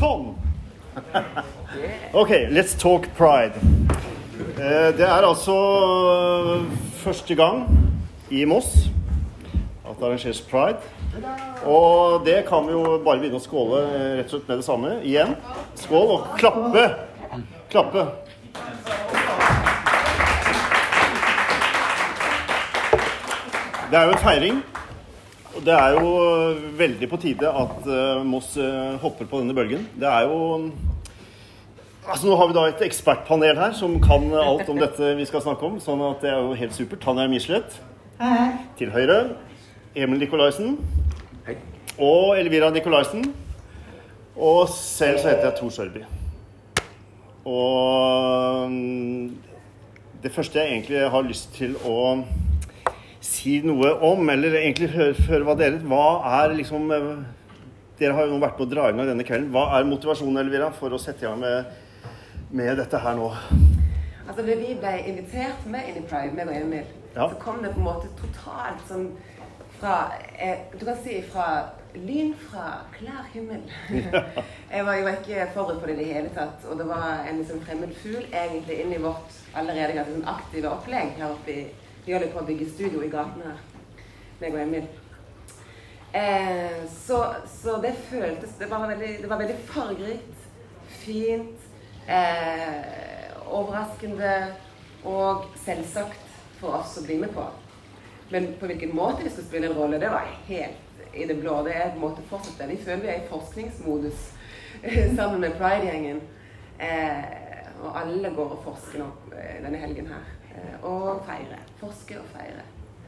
Sånn. Ok, let's talk pride. Eh, Det er altså første gang i Moss at det arrangeres pride. Og det kan vi jo bare begynne å skåle eh, rett og slett med det samme. Igjen. Skål og klappe. Klappe. Det er jo en feiring. Det er jo veldig på tide at eh, Moss eh, hopper på denne bølgen. Det er jo Altså Nå har vi da et ekspertpanel her som kan alt om dette vi skal snakke om. Sånn at det er jo helt supert. Tanja Michelet til høyre. Emil Nikolaisen. Og Elvira Nikolaisen. Og selv så heter jeg Tor Sørby. Og mm, det første jeg egentlig har lyst til å si noe om, eller egentlig høre, hva dere Hva er liksom eh, Dere har jo nå vært med å dra i gang denne kvelden. Hva er motivasjonen, Elvira, for å sette i gang med, med dette her nå? Altså, da vi ble invitert med inn i Pride, meg og Emil, Ja. så kom det på en måte totalt sånn fra eh, Du kan si fra lyn fra klar himmel. jeg, var, jeg var ikke forberedt på det i det hele tatt. Og det var en liksom fremmed fugl egentlig inn i vårt allerede ganske sånn aktive opplegg her oppe i Vi holder på å bygge studio i gaten her, meg og Emil. Eh, så, så det føltes det var, veldig, det var veldig fargerikt, fint, eh, overraskende og selvsagt for oss å bli med på. Men på hvilken måte vi skal spille en rolle, det var helt i det blå. Det er en måte fortsatt det. Vi føler vi er i forskningsmodus sammen med Pride-gjengen. Eh, og alle går og forsker nå eh, denne helgen her. Eh, og feire. Forske og feire.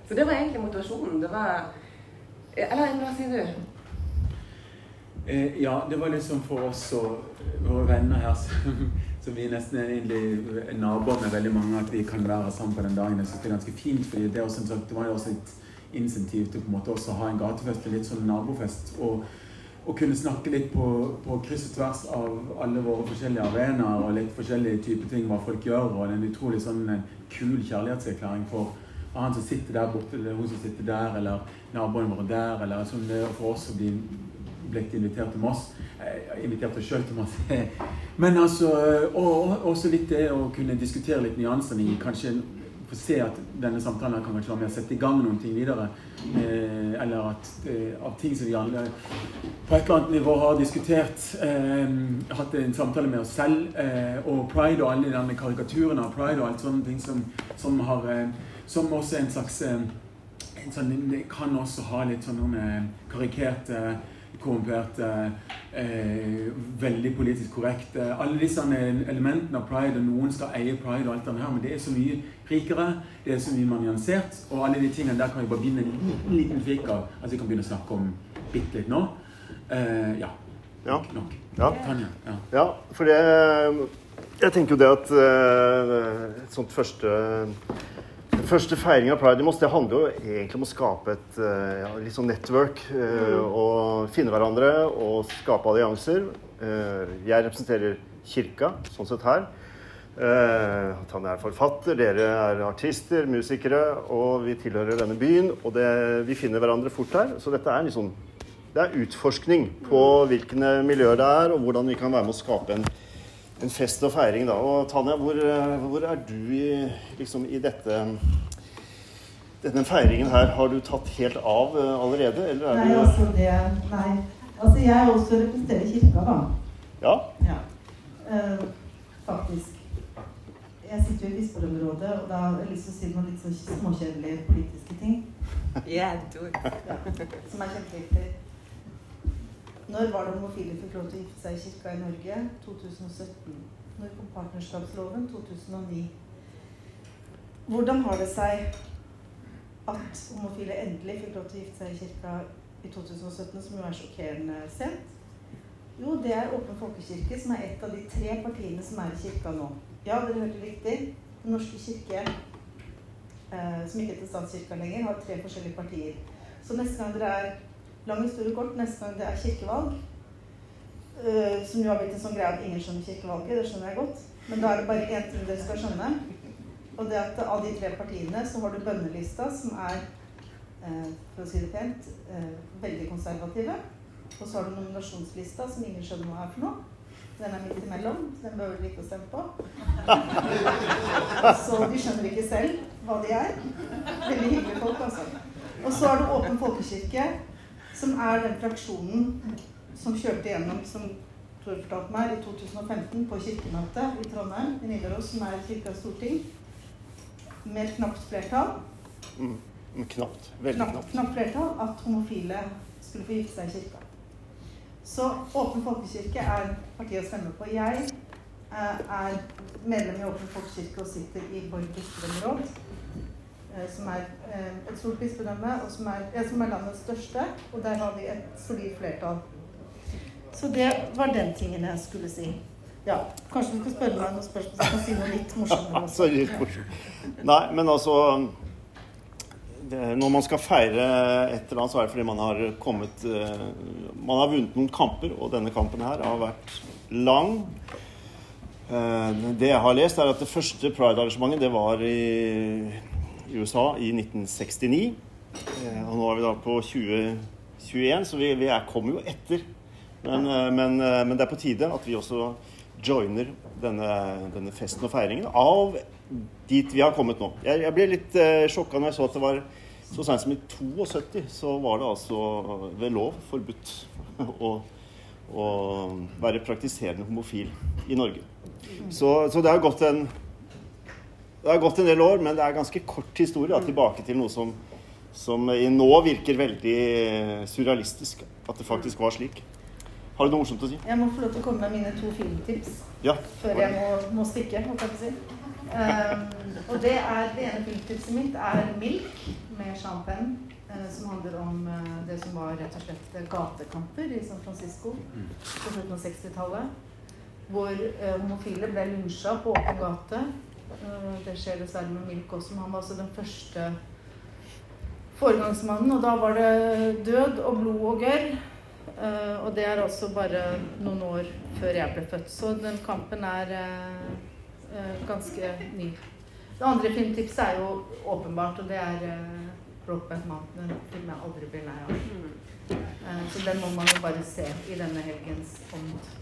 Så det var egentlig motivasjonen. Det var Eller hva sier du? Eh, ja, det var liksom for oss og våre venner her som, som vi nesten er egentlig naboer med veldig mange, at vi kan være sammen på den dagen. Jeg synes det er ganske fint, fordi det, er også en det var jo også et insentiv til på en måte også ha en gatefest, litt sånn nabofest. og og kunne snakke litt på, på kryss og tvers av alle våre forskjellige arenaer og litt forskjellige typer ting hva folk gjør. Og det er en utrolig sånn eh, kul kjærlighetserklæring for han som sitter der borte, eller hun som sitter der, eller naboene våre der, eller sånn er for oss å bli blitt invitert til Moss. Har invitert oss sjøl til Moss. Men altså Og og også litt det å kunne diskutere litt nyansene i kanskje få se at denne samtalen kan være med å sette i gang noen ting videre. Eh, eller at eh, av ting som vi alle på et eller annet nivå har diskutert. Eh, hatt en samtale med oss selv. Eh, og pride og alle de karikaturene av pride og alt sånne ting som, som har eh, Som også er en slags eh, en sånn, kan også ha litt sånn eh, karikerte korrumperte, eh, veldig politisk korrekte Alle disse elementene av pride, og noen skal eie pride og alt det her, men det er så mye rikere, det er så mye mer nyansert, og alle de tingene der kan vi bare begynne en liten, liten flik av. Altså vi kan begynne å snakke om bitte litt nå. Eh, ja. Ja. Nok. Ja. Tanja. Ja. Ja, for det Jeg tenker jo det at eh, et sånt første Første feiring av Pride i Moss det handler jo egentlig om å skape et eh, ja, litt sånn network. eh, Og finne hverandre og skape allianser. Eh, Jeg representerer kirka, sånn sett her. Han er forfatter, dere er artister, musikere, og vi tilhører denne byen. Og det, vi finner hverandre fort her. Så dette er liksom det er utforskning på hvilke miljøer det er, og hvordan vi kan være med å skape en, en fest og feiring. Da. Og Tanja, hvor, eh, hvor er du i, liksom, i dette denne feiringen her? Har du tatt helt av eh, allerede, eller er Nei, du altså det Nei. Altså jeg også representerer kirka, da. Ja? Ja. Eh, faktisk. Jeg sitter jo i bispedømmerådet, og da har jeg lyst til å si noen litt sånn småkjedelige politiske ting. Yeah, do it. Ja, som er kjempeviktig. Når var det homofile fikk lov til å gifte seg i kirka i Norge? 2017. Når kom partnerskapsloven? 2009. Hvordan har det seg at homofile endelig fikk lov til å gifte seg i kirka i 2017, som jo er sjokkerende sent? Jo, det er Åpen folkekirke, som er et av de tre partiene som er i kirka nå. Ja, dere hørte riktig. Den norske kirke, eh, som ikke heter statskirka lenger, har tre forskjellige partier. Så neste gang dere er lang historie kort, neste gang det er kirkevalg, uh, som jo har blitt en sånn greie at ingen skjønner kirkevalget, det skjønner jeg godt, men da er det bare én ting dere skal skjønne. Og det at av de tre partiene så har du bønnelista, som er, uh, for å si det pent, uh, veldig konservative. Og så har du nominasjonslista, som ingen skjønner hva er for noe. Den er midt imellom. Den behøver du ikke å stemme på. Så de skjønner ikke selv hva de er. Veldig hyggelige folk, altså. Og så har du Åpen folkekirke, som er den fraksjonen som kjørte gjennom, som Tor fortalte meg, i 2015 på kirkemøtet i Trondheim, i Nidaros, som er kirkas storting, med et knapt flertall. Mm. Knapt. Veldig Knapt, knapt. knapt flertall at homofile skulle få gifte seg i kirka. Så Åpen folkekirke er partiet å stemme på. Jeg eh, er medlem i Åpen folkekirke og sitter i Borg bispedømmeråd, som er eh, et stort bispedømme, og som er, ja, som er landets største. Og der har vi et solid flertall. Så det var den tingen jeg skulle si. Ja, Kanskje du skal spørre meg noen spørsmål, så jeg kan si noe litt morsommere. Litt morsomt. Nei, men altså Når man skal feire et eller annet, så er det fordi man har kommet eh, Man har vunnet noen kamper, og denne kampen her har vært lang. Eh, Det jeg har lest, er at det første Pride-arrangementet det var i, i USA i 1969. Eh, Og nå er vi da på 2021, så vi, vi er, kommer jo etter. Men, eh, men, eh, men det er på tide at vi også joiner denne, denne festen og feiringen av dit vi har kommet nå. Jeg, jeg ble litt uh, sjokka når jeg så at det var så sent som i 72 så var det altså ved lov forbudt å, å være praktiserende homofil i Norge. Så, så det har gått en det har gått en del år, men det er ganske kort historie da, tilbake til noe som, som i nå virker veldig surrealistisk. At det faktisk var slik. Har du noe morsomt å si? Jeg må få lov til å komme med mine to filmtips. Ja. før jeg må, må stikke, holdt jeg på å si. Um, og det er det ene filmtipset mitt er 'Milk' med Sean Penn. Uh, som handler om uh, det som var rett og slett gatekamper i San Francisco på slutten av 60-tallet. Hvor uh, homofile ble lunsja på åpen gate. Eh, det skjer dessverre med Milk også, men han var altså den første foregangsmannen. Og da var det død og blod og gørr. Eh, og det er altså bare noen år før jeg ble født. Så den kampen er eh, ganske ny. Det andre filmtipset er jo åpenbart, og det er 'Brokeback Mountain'. En film jeg aldri blir lei av. Eh, så den må man jo bare se i denne helgens ånd.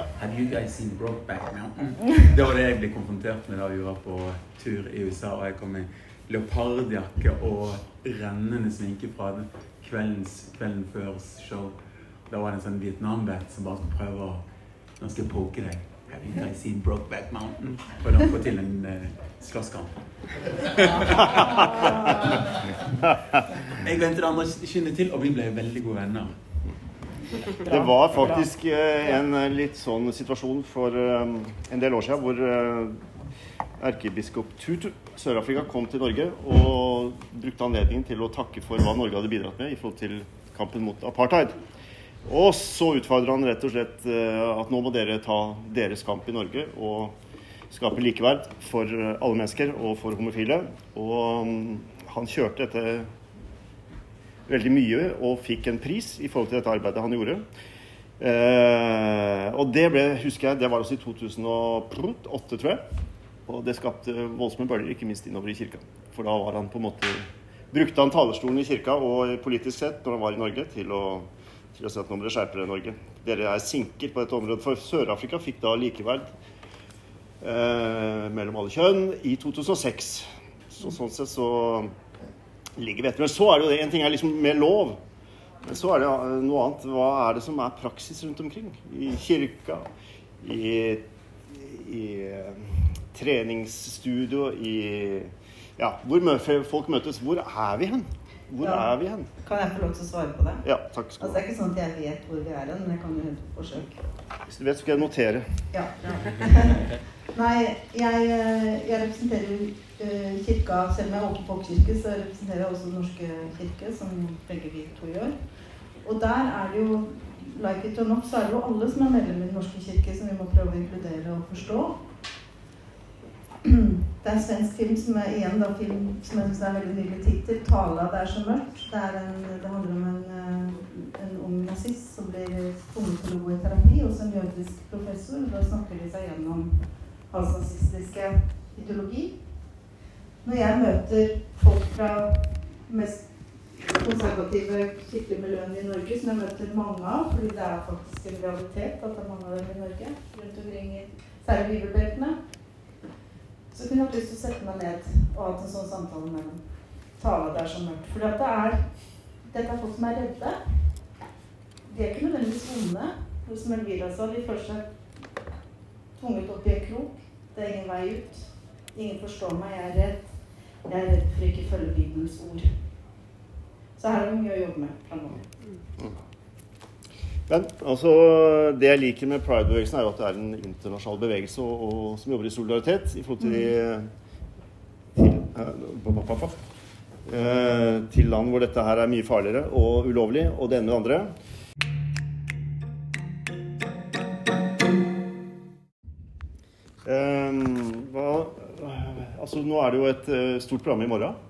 Have you guys seen Brokeback Mountain? Det var det jeg ble konfrontert med da vi var på tur i USA. Og jeg kom med leopardjakke og rennende sminke fra den kveldens, kvelden før show. Da var det en sånn Vietnam-bat som bare skulle prøve å Nå skal jeg poke deg. Have you guys seen Brokeback Mountain? Og da få til en uh, slåsskamp. jeg venter det andre skinnet til, og vi ble veldig gode venner. Det var faktisk eh, en eh, litt sånn situasjon for eh, en del år siden hvor erkebiskop Tutu Sør-Afrika kom til Norge og brukte anledningen til å takke for hva Norge hadde bidratt med i forhold til kampen mot apartheid. Og så utfordrer han rett og slett at nå må dere ta deres kamp i Norge og skape likeverd for alle mennesker og for homofile. Og mm, han kjørte dette veldig mye og fikk en pris i forhold til dette arbeidet han gjorde. Eh, og det ble, husker jeg, det var også i 2008, tror jeg. Og det skapte voldsomme bølger, ikke minst innover i kirka. For da var han på en måte Brukte han talerstolen i kirka og politisk sett når han var i Norge, til å, til å si at nå må dere skjerpe dere, Norge. Dere er sinker på dette området. For Sør-Afrika fikk da likeverd eh, mellom alle kjønn i 2006. Så sånn sett så ligger vi etter. Men så er det jo det, en ting er liksom med lov. Men så er det eh, noe annet. Hva er det som er praksis rundt omkring? I kirka, i, i eh, treningsstudio, i Ja, hvor mø- folk møtes. Hvor er vi hen? Hvor Ja. er vi hen? Kan jeg få lov til å svare på det? Ja, takk skal du ha. Altså, det er ikke sånn at jeg vet hvor vi er hen, men jeg kan jo hente på forsøk. Hvis du vet, så skal jeg notere. Ja. Nei, jeg, eh, jeg representerer kirka, selv om jeg er på folkekirke, så representerer jeg også Den norske kirke, som begge vi to gjør. Og der er det jo, like it or not, så er det jo alle som er medlemmer i Den norske kirke, som vi må prøve å inkludere og forstå. Det er en svensk film som er igjen da, film som jeg synes er en veldig nydelig tittel. 'Tala det er så mørkt'. Det, en, det handler om en, eh, en ung nazist som blir tvunget til å gå i terapi hos en jødisk professor. Da snakker de seg gjennom hans nazistiske ideologi. Når jeg møter folk fra mest konservative kirkelige miljøene i Norge, som jeg møter mange av, fordi det er faktisk en realitet at det er mange av dem i Norge, rundt omkring i særlig bibelbeltene, så kunne jeg hatt lyst til å sette meg ned og hatt en sånn samtale med dem. Tale der som mørkt. For det er, dette er folk som er redde. De er ikke nødvendigvis vonde. Som Elvira sa, de føler seg tvunget opp i en krok. Det er ingen vei ut. Ingen forstår meg. Jeg er redd. Jeg er redd for ikke følge Bibelens ord. Så her er det mye å jobbe med framover. Men altså, det jeg liker med Pride-bevegelsen, er jo at det er en internasjonal bevegelse og, og, som jobber i solidaritet i forhold til, til, eh, eh, til land hvor dette her er mye farligere og ulovlig, og det ene med det andre. Altså, nå er det jo et uh, stort program i morgen.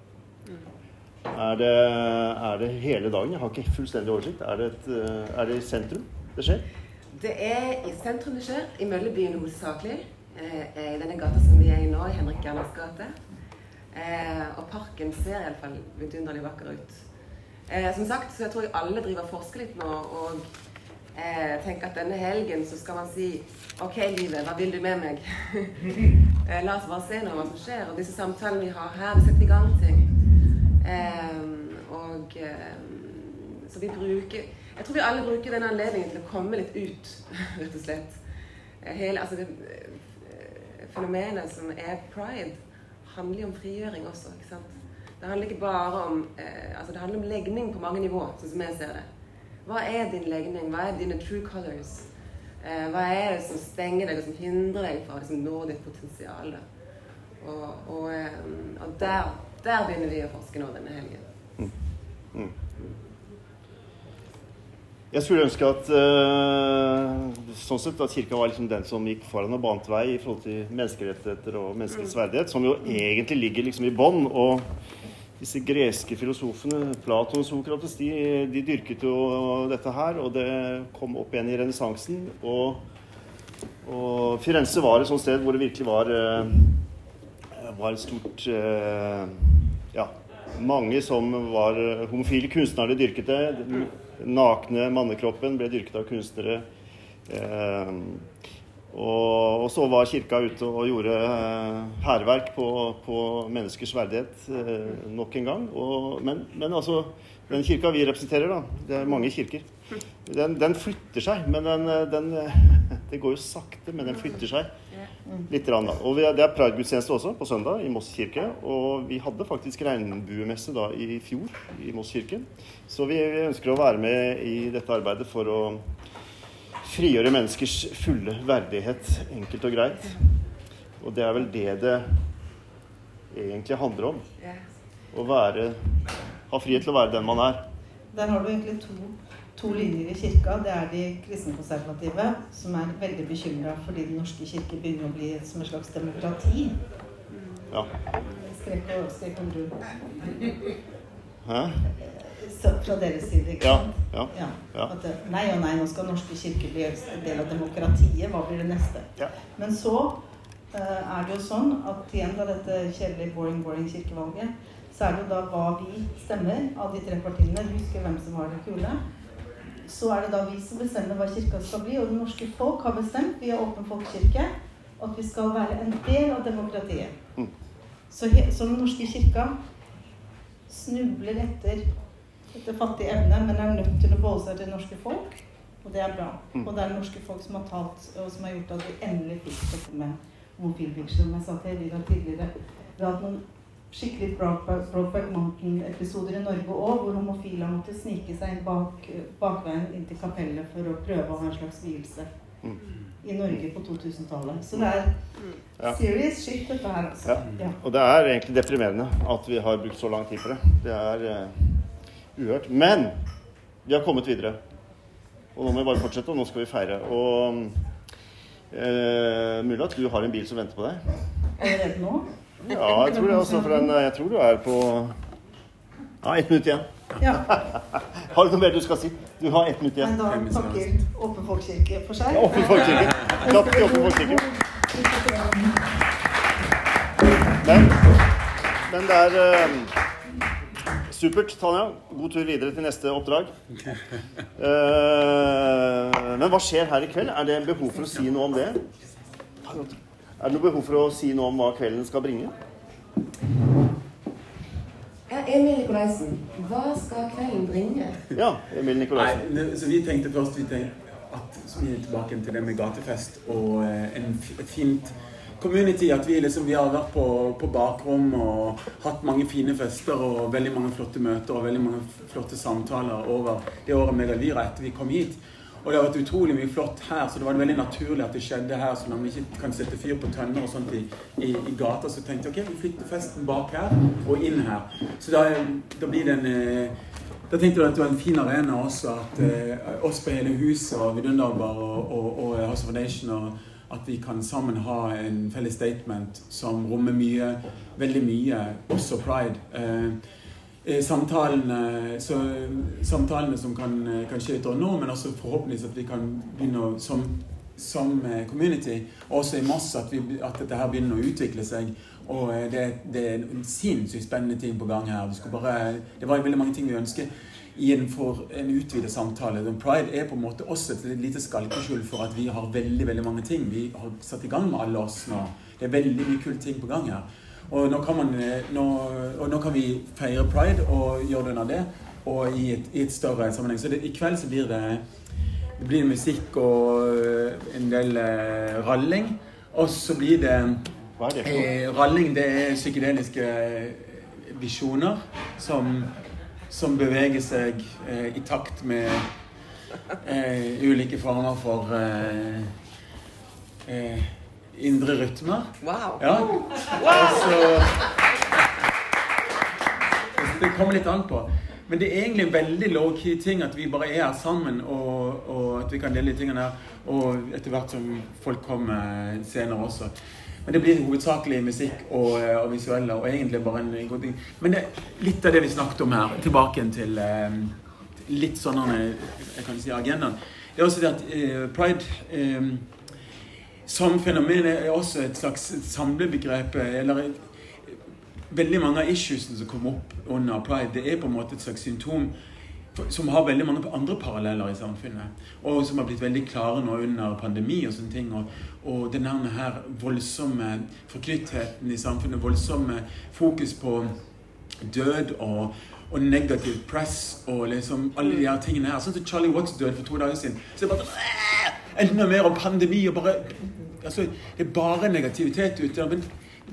Er det, er det, hele dagen? Jeg har ikke fullstendig oversikt. Er det, et, uh, er det i sentrum det skjer? Det er i sentrum det skjer. I Møllebyen hovedsakelig. Eh, I denne gata som vi er i nå, i Henrik Gernas gate. Eh, og parken ser iallfall vidunderlig vakker ut. Eh, som sagt, så jeg tror jeg alle driver og forsker litt nå. og eh, tenker at denne helgen så skal man si OK, livet, hva vil du med meg? eh, la oss bare se nå hva som skjer. Og disse samtalene vi har her, vi setter i gang ting. Eh, og eh, så vi bruker Jeg tror vi alle bruker denne anledningen til å komme litt ut, rett og slett. Eh, hele, altså det, eh, fenomenet som er pride, handler jo om frigjøring også. ikke sant? Det handler ikke bare om eh, altså det handler om legning på mange nivåer, sånn som jeg ser det. Hva er din legning? Hva er dine true colors? Eh, hva er det som stenger deg, og som hindrer deg fra å liksom, nå ditt potensial? Og, og, eh, og der, der, begynner vi å forske nå denne helgen. Mm. Mm. Jeg skulle ønske at uh, sånn sett at kirka var liksom den som gikk foran og bant vei i forhold til menneskerettigheter og menneskets verdighet, som jo egentlig ligger liksom i bånn. Og disse greske filosofene, Platon og Sokrates, de, de, dyrket jo dette her, og det kom opp igjen i renessansen. Og, og, Firenze var et sånt sted hvor det virkelig var, uh, var et stort uh, Ja, mange som var homofile kunstnere dyrket det nakne mannekroppen ble dyrket av kunstnere. Eh, og, og, så var kirka ute og gjorde eh, hærverk på, på, menneskers verdighet eh, nok en gang. Og, men, men, altså, den kirka vi representerer, da, det er mange kirker, den, den flytter seg. Men den, den, Det går jo sakte, men den flytter seg litt. Rann, da. Og vi, det er pridegudstjeneste også på søndag i Moss kirke. Og vi hadde faktisk regnbuemesse da i fjor i Moss kirke. Så vi, vi ønsker å være med i dette arbeidet for å frigjøre menneskers fulle verdighet, enkelt og greit. Og det er vel det det egentlig handler om. Å være, ha frihet til å være den man er. Der har du egentlig to, to linjer i kirka. Det er de kristenkonservative, som er veldig bekymra fordi Den norske kirke begynner å bli som et slags demokrati. Ja. Skrekk og, skrekk og. Hæ? Fra deres side. ikke sant? Ja, ja, ja. At, nei og nei, nå skal norske kirke bli en del av demokratiet. Hva blir det neste? Ja. Men så uh, er det jo sånn at igjen da dette kjedelige boring, boring kirkevalget, så er det jo da hva vi stemmer av de tre partiene. Du husker hvem som har det kule. Så er det da vi som bestemmer hva kirka skal bli. Og det norske folk har bestemt via Åpen folkekirke at vi skal være en del av demokratiet. Mm. Så, så den norske kirka snubler etter etter fattig evne, men er nødt til å forholde seg til det norske folk. Og det er bra. Mm. Og det er det norske folk som har talt, og som har gjort at vi endelig fikk dette med. Som jeg sa til Elina tidligere, vi har hatt noen skikkelig Brokeback Mountain-episoder i Norge òg, hvor homofile måtte snike seg inn bak, bakveien inn til kapellet for å prøve å ha en slags vielse. Mm. I Norge på 2000-tallet. Så det er ja. serious shit, dette her. Altså. Ja. Ja. Og det er egentlig deprimerende at vi har brukt så lang tid på det. Det er eh, uhørt. Men vi har kommet videre. Og nå må vi bare fortsette, og nå skal vi feire. Og eh, mulig at du har en bil som venter på deg. Allerede nå? Ja, jeg tror det. også, for den, jeg tror du er på Ja, ett minutt igjen. Ja. har du noe mer du skal si? Du har ett minutt igjen. Men da takker Åpen folkekirke for seg. Ja, Åpen folkekirke. Klapp til Åpen folkekirke. Men, men det er Supert, Tanja. God tur videre til neste oppdrag. Uh, men hva skjer her i kveld? Er det behov for å si noe om det? Er det noe behov for å si noe om hva kvelden skal bringe? Ja, Emil Nikolaisen, hva skal kvelden bringe? Ja, Emil Nikolaisen. Nei, så vi tenkte først vi tenkte at så vi er tilbake til det med gatefest og eh, en, et fint community. At vi liksom vi har vært på, på bakrom og hatt mange fine fester og veldig mange flotte møter og veldig mange flotte samtaler over det året med Elvira etter vi kom hit. Og det har vært utrolig mye flott her, så det var veldig naturlig at det skjedde her. Så når vi ikke kan sette fyr på tønner og sånt i, i, i gata, så tenkte jeg ok, vi flytter festen bak her og inn her. Så da, da blir det en eh, da tenkte jeg at det var en fin arena også, at eh, oss på hele huset og Vidunderbar og, og, og House of Nation og at vi kan sammen ha en felles statement som rommer mye, veldig mye, også pride. Eh, eh, samtalene, så, samtalene som kan, eh, kan skje utover nå, men også forhåpentligvis at vi kan begynne å, som, som eh, community, også i Moss, at, at dette her begynner å utvikle seg. Og det, det er en sinnssykt spennende ting på gang her. Det, bare, det var veldig mange ting vi ønsker i en, utvidet samtale. Den Pride er på en måte også et lite skalkeskjul for at vi har veldig veldig mange ting vi har satt i gang med alle oss nå. Det er veldig mye kule ting på gang her. Og nå kan, man, eh, nå, og nå kan vi feire pride og gjøre det under det, og i et, i et større sammenheng. Så det, i kveld så blir det, det blir musikk og eh, en del eh, ralling. Og så blir det Hva er det for noe? eh, Ralling det er psykedeliske eh, visjoner som, som beveger seg eh, i takt med eh, ulike former for eh, eh, indre rytmer. Wow. Ja. Og så Det kommer litt an på. Men det er egentlig en veldig low-key ting at vi bare er her sammen, og, og at vi kan dele de tingene her. Og etter hvert som folk kommer senere også. Men det blir hovedsakelig musikk og, og visuelle, og egentlig bare en god ting. Men det, litt av det vi snakket om her, tilbake til eh, litt sånn jeg kan si agendaen. Det er også det at eh, pride eh, som fenomen er også et slags samlebegrep. Eller veldig mange av issuesene som kommer opp under pride, det er på en måte et slags symptom som har veldig mange andre paralleller i samfunnet. Og som har blitt veldig klare nå under pandemi og sånne ting. Og, og den her voldsomme forknyttheten i samfunnet, voldsomme fokus på død og, og negativt press og liksom alle de her tingene her. Sånn som Charlie Watts døde for to dager siden. Så det er bare Enda mer om pandemi og bare altså, Det er bare negativitet ute. Men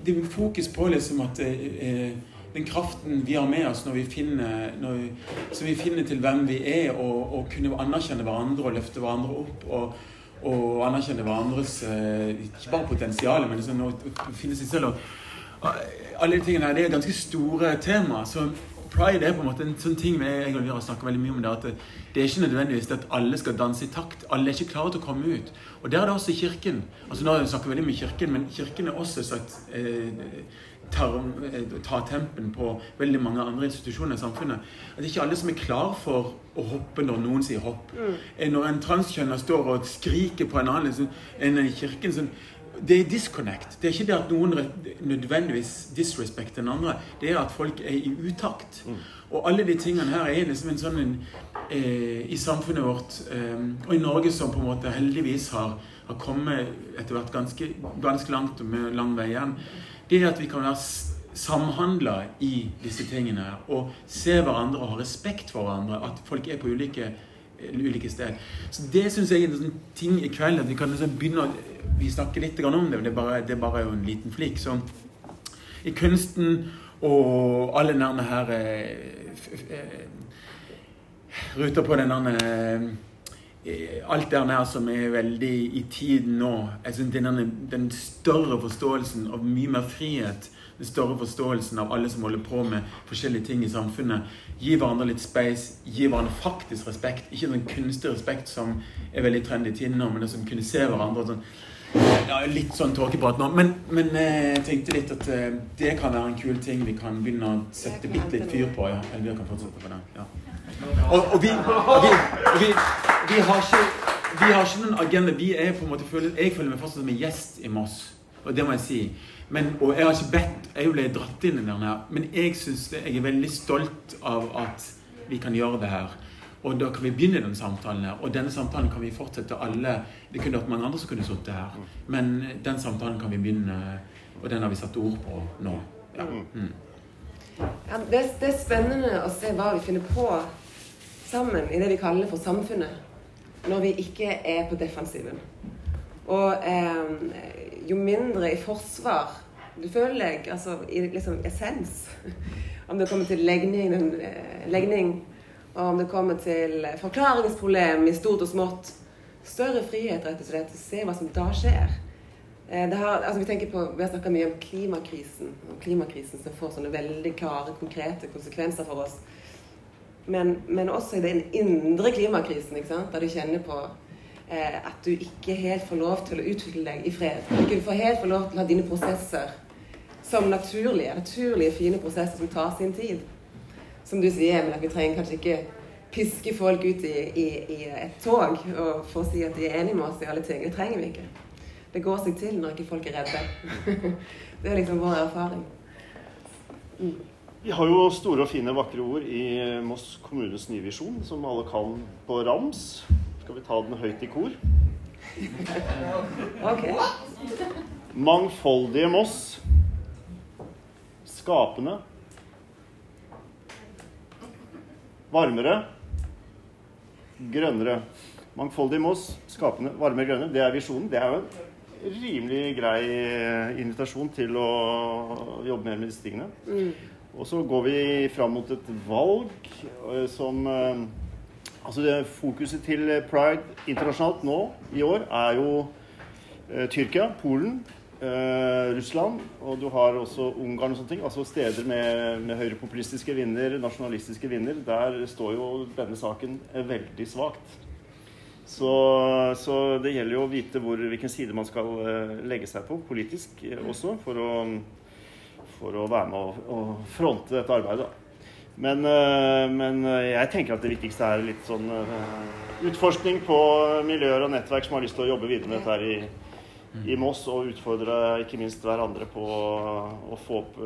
det er fokus på liksom at eh, den kraften vi har med oss når vi finner, når vi, som vi finner til hvem vi er, og, og kunne anerkjenne hverandre og løfte hverandre opp. og og anerkjenne hverandres eh, ikke bare potensial, men liksom å finne seg selv. Og, alle de tingene her, Det er ganske store tema. så Pride er på en måte en sånn ting jeg og vi har snakket veldig mye om det, at det, er ikke nødvendigvis at alle skal danse i takt. Alle er ikke klare til å komme ut. Og der er det også Kirken. Altså Nå har vi veldig mye om Kirken, men Kirken er også sagt eh, tar, eh, tar tempen på veldig mange andre institusjoner i samfunnet. At ikke alle som er klar for å hoppe når noen sier hopp. Mm. Når en transkjønner står og skriker på en annen enn i kirken sånn, det er disconnect. Det er ikke det at noen nødvendigvis disrespekter den andre. Det er at folk er i utakt. Og alle de tingene her er liksom en sånn en, eh, I samfunnet vårt, eh, og i Norge som på en måte heldigvis har, har kommet etter hvert ganske, ganske langt og med lang vei igjen, det er at vi kan være samhandla i disse tingene og se hverandre og ha respekt for hverandre. At folk er på ulike ulike steder. Så det syns jeg er en sånn ting i kveld. At vi kan liksom begynne å Vi snakker litt om det, men det er bare, det er bare en liten flik. Så i kunsten og alle nærme her eh, eh, Ruter på den eh, Alt det her som er veldig i tiden nå. Jeg synes den, den større forståelsen av mye mer frihet den større forståelsen av alle som holder på med forskjellige ting i samfunnet. Gi hverandre litt space, gi hverandre faktisk respekt. Ikke sånn kunstig respekt som er veldig trendy i tiden nå, men det som kunne se hverandre. Sånn. Ja, litt sånn tåkeprat nå. Men, men eh, jeg tenkte litt at eh, det kan være en kul ting vi kan begynne å sette bitte litt fyr på. Ja. Eller vi kan fortsette på det. Ja. Og, og, vi, og vi, og vi, vi, har ikke, vi har ikke noen agenda. Vi er på en måte Jeg føler meg fortsatt som en gjest i Moss. Og det må jeg si. Men, og jeg har ikke bedt Jeg ble dratt inn i den her. Men jeg synes det, jeg er veldig stolt av at vi kan gjøre det her. Og da kan vi begynne den samtalen her. Og denne samtalen kan vi fortsette alle. Det kunne vært mange andre som kunne sittet her. Men den samtalen kan vi begynne, og den har vi satt ord på nå. Ja. Mm. Ja, det, det, er spennende å se hva vi finner på sammen i det vi kaller for samfunnet. Når vi ikke er på defensiven. Og eh, jo mindre i forsvar du føler deg, altså i liksom essens Om det kommer til legning, eh, legning og om det kommer til forklaringsproblem i stort og smått. Større frihet, rett og slett. å Se hva som da skjer. Eh, har, altså vi, på, vi har snakka mye om klimakrisen, og klimakrisen som får sånne veldig klare, konkrete konsekvenser for oss. Men, men også i den indre klimakrisen, der du kjenner på eh, at du ikke helt får lov til å utvikle deg i fred. Du ikke får helt få lov til å ha dine prosesser som naturlige, naturlige, fine prosesser som tar sin tid som du sier, men at vi trenger kanskje ikke piske folk ut i, i, i et tog og for å si at de er enige med oss i alle ting. Det trenger vi ikke. Det går seg til når ikke folk er redde. det er liksom vår erfaring. Mm. Vi har jo store og fine, vakre ord i Moss kommunes nye visjon, som alle kan på rams. Skal vi ta den høyt i kor? Okay. Mangfoldige Moss. Skapende. Varmere. Grønnere. Mangfoldig Moss, skapende, varmere, grønne. Det er visjonen. Det er jo en rimelig grei invitasjon til å jobbe mer med disse tingene. Mm. Og så går vi fram mot et valg eh, som eh, Altså det fokuset til pride internasjonalt nå i år er jo Tyrkia, Polen, Russland, og du har også Ungarn og sånne ting. Altså steder med, med høyrepopulistiske vinner, nasjonalistiske vinner. Der står jo denne saken veldig svakt. Så, så, det gjelder jo å vite hvor, hvilken side man skal legge seg på politisk også, for å, for å, være med og, fronte dette arbeidet. Men, men, jeg tenker at det viktigste er litt sånn utforskning på miljøer og nettverk som har lyst til å jobbe videre med dette her i i Moss og utfordre ikke minst hverandre på å få opp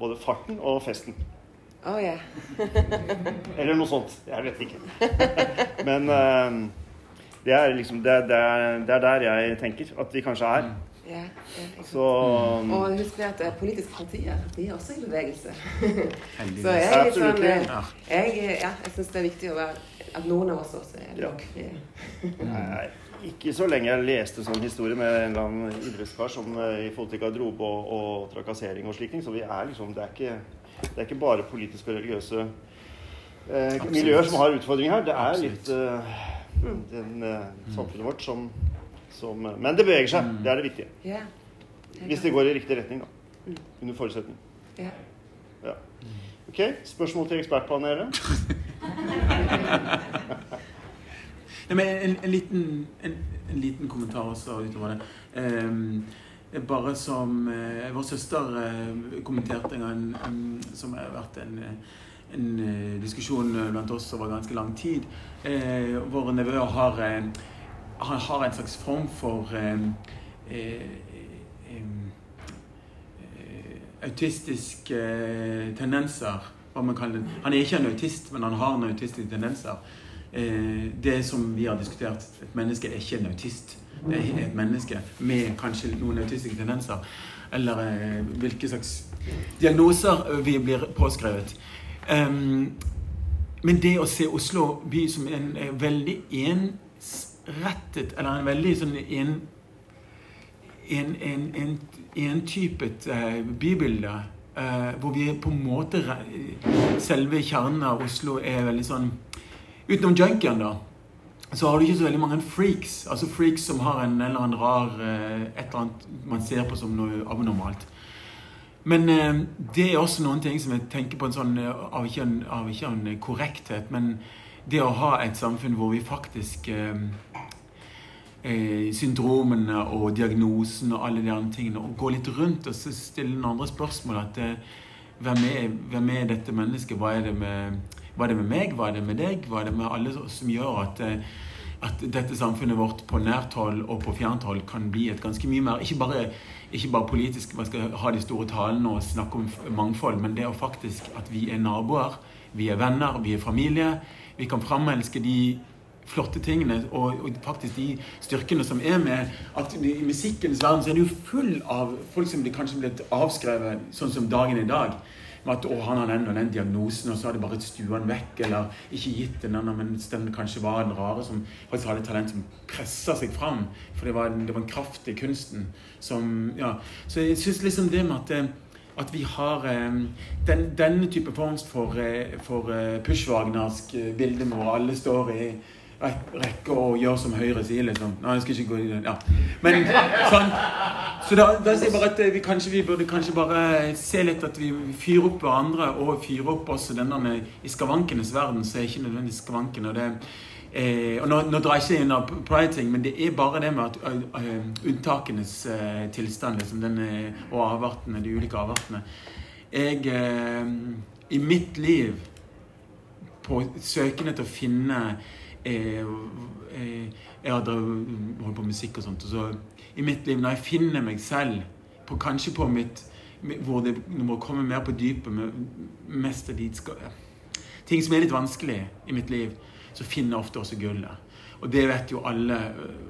både farten og festen. Oh, yeah. Eller noe sånt. Jeg vet ikke. Men det, er liksom, det, det, er, det, er der jeg tenker at vi kanskje er. Ja, så, um, og husk at politiske partier de er også i bevegelse. så jeg, sånn, jeg, ja, jeg syns det er viktig være, at noen av oss også er blokkfrie. Ja ikke så lenge jeg leste sånn historie med en eller annen idrettskar som uh, i forhold til garderobe og, og, trakassering og slikt. Så vi er liksom, det er, ikke, det er ikke bare politiske og religiøse uh, miljøer som har utfordringer her. Det er Absolutt. litt uh, den, samfunnet vårt som, som, Men det beveger seg. Mm. Det er det viktige. Yeah. Hvis det går i riktig retning, da. Mm. Under forutsetning. Yeah. Ja. Ok, spørsmål til ekspertpanelet? Nei, men en, en, liten, en, en, liten, kommentar også utover det. Um, bare som uh, Vår søster uh, kommenterte en gang um, som har vært en, en uh, diskusjon blant oss over ganske lang tid. våre nevøer har, har, en slags form for autistiske tendenser. Hva man kaller det. Han er ikke en autist, men han har en autistiske tendenser. Eh, det som vi har diskutert Et menneske er ikke en autist. Det er et menneske med kanskje noen autistiske tendenser. Eller eh, hvilke slags diagnoser vi blir påskrevet. men det å se Oslo by som en, en veldig ensrettet Eller en veldig sånn en, en, en, en entypet uh, bybilde. Uh, hvor vi på en måte Selve kjernen av Oslo er veldig sånn Utenom junkien, da, så har du ikke så veldig mange freaks. Altså freaks som har en eller annen rar eh, Et eller annet man ser på som noe abnormalt. Men eh, det er også noen ting som jeg tenker på en sånn, eh, av ikke en, av ikke en korrekthet, men det å ha et samfunn hvor vi faktisk eh, Syndromene og diagnosen og alle de andre tingene. Og gå litt rundt og stille noen andre spørsmål. at hvem er, hvem er dette mennesket? Hva er det med hva er det med meg? Hva er det med deg? Hva er det med alle som gjør at eh, at dette samfunnet vårt på nært hold og på fjernt hold kan bli et ganske mye mer Ikke bare, ikke bare politisk, man skal ha de store talene og snakke om mangfold, men det er faktisk at vi er naboer, vi er venner, vi er familie. Vi kan framelske de flotte tingene og, og, faktisk de styrkene som er med at I musikkens verden så er det jo full av folk som blir kanskje blitt avskrevet, sånn som dagen i dag. Med at å, han har den og den diagnosen, og så har de bare stua den vekk. Eller ikke gitt den annen, mens den kanskje var den rare som faktisk hadde talent som pressa seg fram. For det var, det var en kraft i kunsten som Ja. Så jeg syns liksom det med at eh, at vi har um, den, denne type form for, for uh, pushwagnersk hvor alle står i rekke og gjør som Høyre sier, liksom. Nei, jeg skal ikke gå i den. Ja. Men sånn. Så da, da sier jeg bare at vi kanskje vi burde kanskje bare se litt at vi fyrer opp hverandre, og fyrer opp også denne I skavankenes verden så er ikke nødvendigvis skavanken. Og det eh, og nå, nå, drar jeg ikke inn av pride-ting, men det er bare det med at uh, unntakenes uh, tilstand, liksom, denne, og avartene, de ulike avartene Jeg uh, I mitt liv, på søkende til å finne Eh, eh, jeg har holdt på med musikk og sånt. Og så i mitt liv, når jeg finner meg selv, på, kanskje på mitt Hvor det må komme mer på dypet med mest av de ting som er litt vanskelig i mitt liv, så finner ofte også gullet. Og det vet jo alle øh,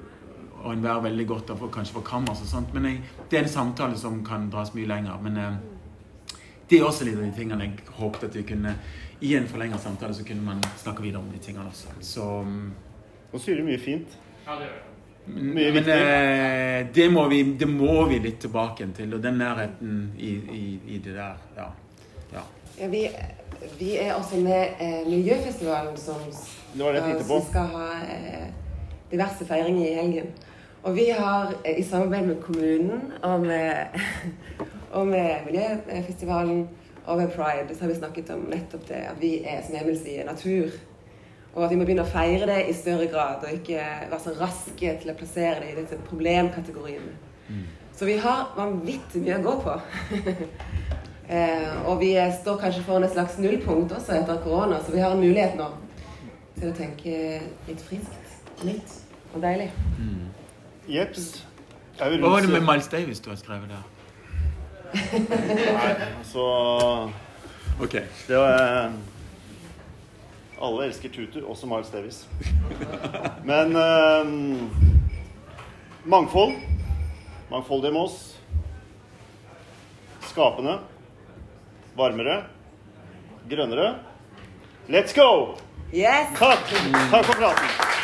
og enhver veldig godt av kanskje for kammers og sånt. Men jeg, det er en samtale som kan dras mye lenger. Men eh, det er også litt av de tingene jeg håpet at vi kunne i en forlenget samtale så kunne man snakke videre om de tingene også. Så Nå sier du mye fint. Ja, det gjør jeg. Men, men eh, det, må vi, det, må vi, litt tilbake til, og den nærheten i, i, i det der. Ja. ja. ja vi, vi, er også med eh, Miljøfestivalen, som, som skal ha eh, diverse feiringer i helgen. Og vi har eh, i samarbeid med kommunen og med, og med Miljøfestivalen og med pride så har vi snakket om nettopp det at vi er, som Emil sier, natur. Og at vi må begynne å feire det i større grad, og ikke være så raske til å plassere det i disse problemkategoriene. Mm. Så vi har vanvittig mye å gå på. eh, og vi står kanskje foran et slags nullpunkt også etter korona, så vi har en mulighet nå til å tenke litt friskt. Nytt og deilig. Mm. Jeps. Hva var det med Miles Davis du har skrevet der? Nei, altså Ok. Det var Alle elsker Tutu, også Miles Davis. Men um, mangfold. Mangfoldige Moss. Skapende. Varmere. Grønnere. Let's go! Yes! Takk. Takk for praten.